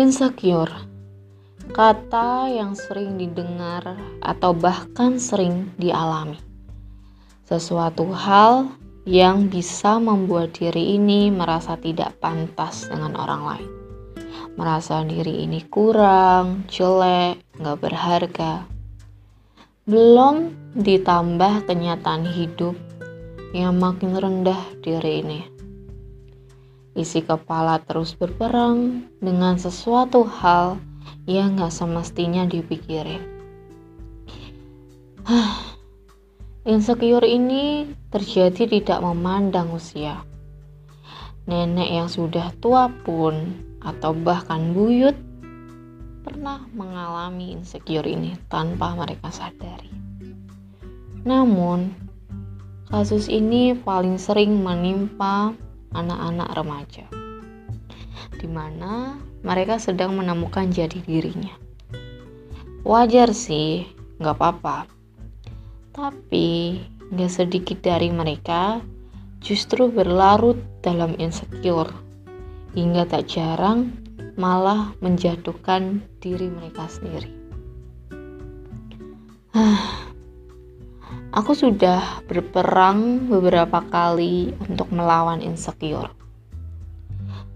Insecure, kata yang sering didengar atau bahkan sering dialami. Sesuatu hal yang bisa membuat diri ini merasa tidak pantas dengan orang lain. Merasa diri ini kurang, jelek, gak berharga. Belum ditambah kenyataan hidup yang makin rendah diri ini Isi kepala terus berperang dengan sesuatu hal yang gak semestinya dipikirin. Insecure ini terjadi tidak memandang usia. Nenek yang sudah tua pun atau bahkan buyut pernah mengalami insecure ini tanpa mereka sadari. Namun, kasus ini paling sering menimpa anak-anak remaja, di mana mereka sedang menemukan jati dirinya. Wajar sih, nggak apa-apa. Tapi nggak sedikit dari mereka justru berlarut dalam insecure, hingga tak jarang malah menjatuhkan diri mereka sendiri. Aku sudah berperang beberapa kali untuk melawan insecure.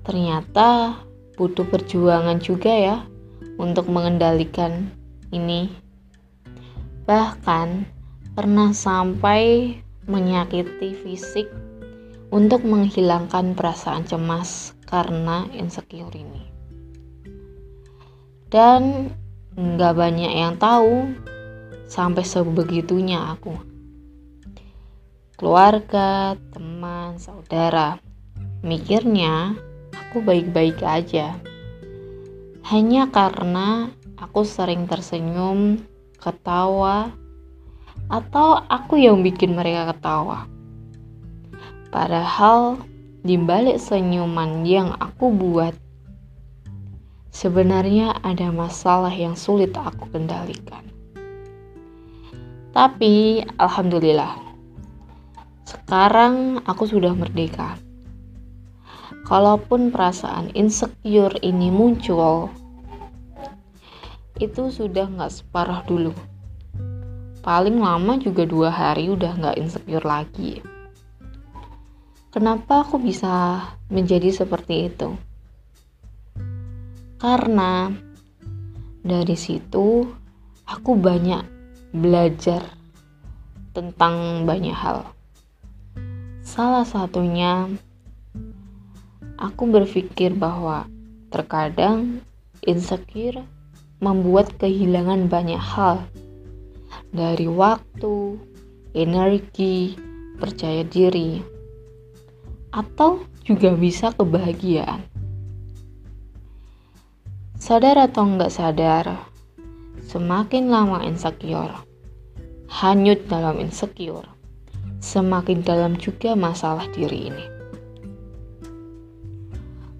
Ternyata butuh perjuangan juga ya untuk mengendalikan ini. Bahkan pernah sampai menyakiti fisik untuk menghilangkan perasaan cemas karena insecure ini. Dan nggak banyak yang tahu sampai sebegitunya aku. Keluarga, teman, saudara, mikirnya aku baik-baik aja. Hanya karena aku sering tersenyum, ketawa, atau aku yang bikin mereka ketawa. Padahal di balik senyuman yang aku buat, sebenarnya ada masalah yang sulit aku kendalikan. Tapi alhamdulillah, sekarang aku sudah merdeka. Kalaupun perasaan insecure ini muncul, itu sudah nggak separah dulu. Paling lama juga dua hari udah nggak insecure lagi. Kenapa aku bisa menjadi seperti itu? Karena dari situ aku banyak belajar tentang banyak hal. Salah satunya, aku berpikir bahwa terkadang insecure membuat kehilangan banyak hal dari waktu, energi, percaya diri, atau juga bisa kebahagiaan. Sadar atau enggak sadar, Semakin lama insecure, hanyut dalam insecure, semakin dalam juga masalah diri ini.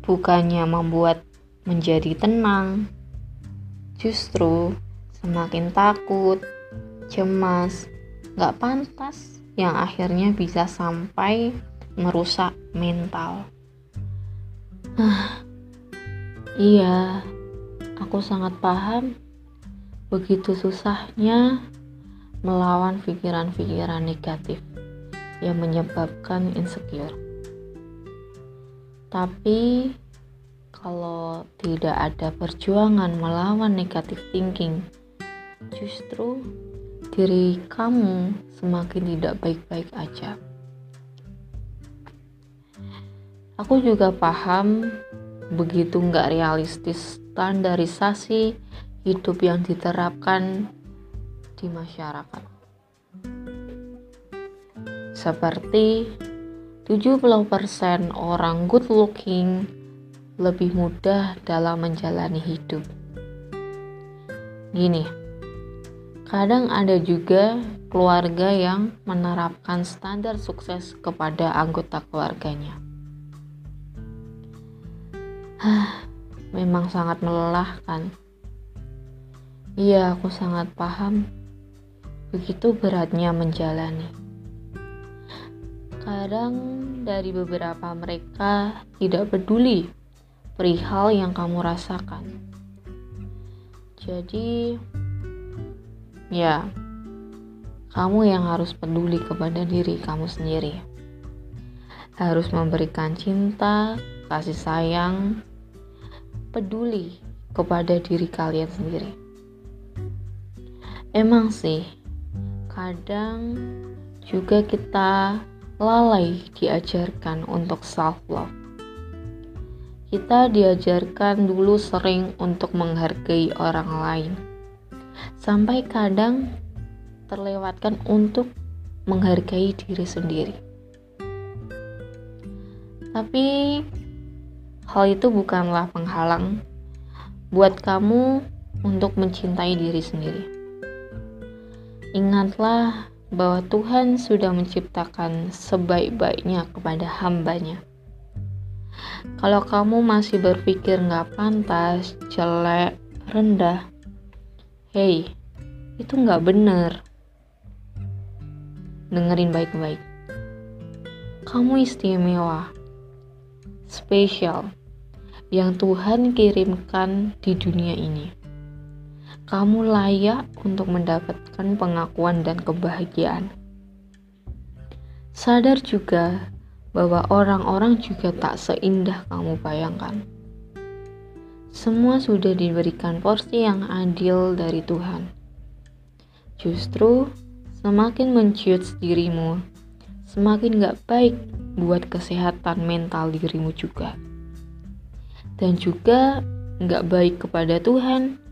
Bukannya membuat menjadi tenang, justru semakin takut, cemas, gak pantas yang akhirnya bisa sampai merusak mental. Ah, iya, aku sangat paham Begitu susahnya melawan pikiran-pikiran negatif yang menyebabkan insecure. Tapi kalau tidak ada perjuangan melawan negatif thinking, justru diri kamu semakin tidak baik-baik aja. Aku juga paham begitu nggak realistis standarisasi hidup yang diterapkan di masyarakat. Seperti 70% orang good looking lebih mudah dalam menjalani hidup. Gini, kadang ada juga keluarga yang menerapkan standar sukses kepada anggota keluarganya. Memang sangat melelahkan Iya, aku sangat paham. Begitu beratnya menjalani. Kadang dari beberapa mereka tidak peduli perihal yang kamu rasakan. Jadi, ya, kamu yang harus peduli kepada diri kamu sendiri. Harus memberikan cinta, kasih sayang, peduli kepada diri kalian sendiri. Emang sih, kadang juga kita lalai diajarkan untuk self love. Kita diajarkan dulu sering untuk menghargai orang lain. Sampai kadang terlewatkan untuk menghargai diri sendiri. Tapi hal itu bukanlah penghalang buat kamu untuk mencintai diri sendiri. Ingatlah bahwa Tuhan sudah menciptakan sebaik-baiknya kepada hambanya. Kalau kamu masih berpikir nggak pantas, jelek, rendah, hey, itu nggak bener. Dengerin baik-baik. Kamu istimewa, spesial, yang Tuhan kirimkan di dunia ini kamu layak untuk mendapatkan pengakuan dan kebahagiaan. Sadar juga bahwa orang-orang juga tak seindah kamu bayangkan. Semua sudah diberikan porsi yang adil dari Tuhan. Justru semakin menciut dirimu, semakin gak baik buat kesehatan mental dirimu juga. Dan juga gak baik kepada Tuhan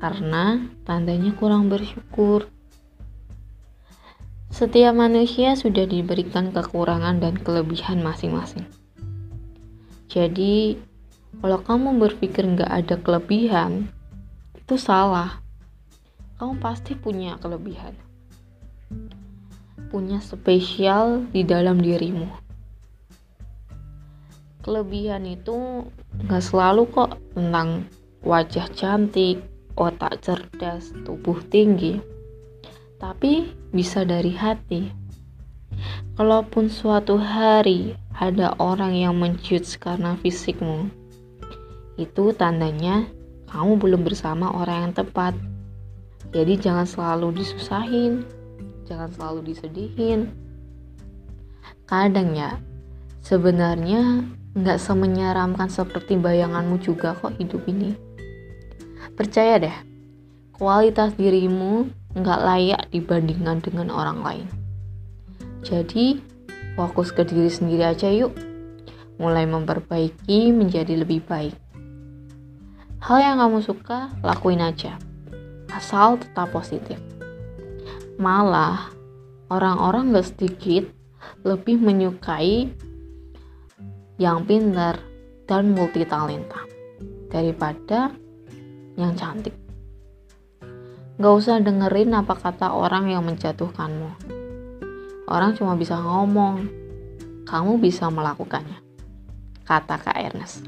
karena tandanya kurang bersyukur. Setiap manusia sudah diberikan kekurangan dan kelebihan masing-masing. Jadi, kalau kamu berpikir nggak ada kelebihan, itu salah. Kamu pasti punya kelebihan. Punya spesial di dalam dirimu. Kelebihan itu nggak selalu kok tentang wajah cantik, otak cerdas, tubuh tinggi, tapi bisa dari hati. Kalaupun suatu hari ada orang yang menjudge karena fisikmu, itu tandanya kamu belum bersama orang yang tepat. Jadi jangan selalu disusahin, jangan selalu disedihin. Kadang ya, sebenarnya nggak semenyeramkan seperti bayanganmu juga kok hidup ini. Percaya deh, kualitas dirimu nggak layak dibandingkan dengan orang lain. Jadi, fokus ke diri sendiri aja yuk. Mulai memperbaiki menjadi lebih baik. Hal yang kamu suka, lakuin aja. Asal tetap positif. Malah, orang-orang gak sedikit lebih menyukai yang pintar dan multitalenta daripada yang cantik. Gak usah dengerin apa kata orang yang menjatuhkanmu. Orang cuma bisa ngomong, kamu bisa melakukannya. Kata Kak Ernest.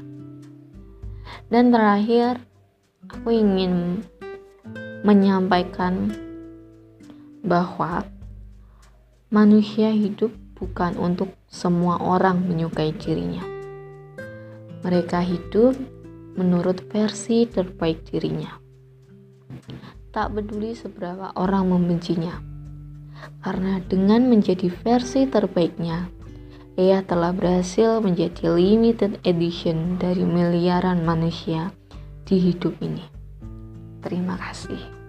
Dan terakhir, aku ingin menyampaikan bahwa manusia hidup bukan untuk semua orang menyukai dirinya. Mereka hidup menurut versi terbaik dirinya. Tak peduli seberapa orang membencinya, karena dengan menjadi versi terbaiknya, ia telah berhasil menjadi limited edition dari miliaran manusia di hidup ini. Terima kasih.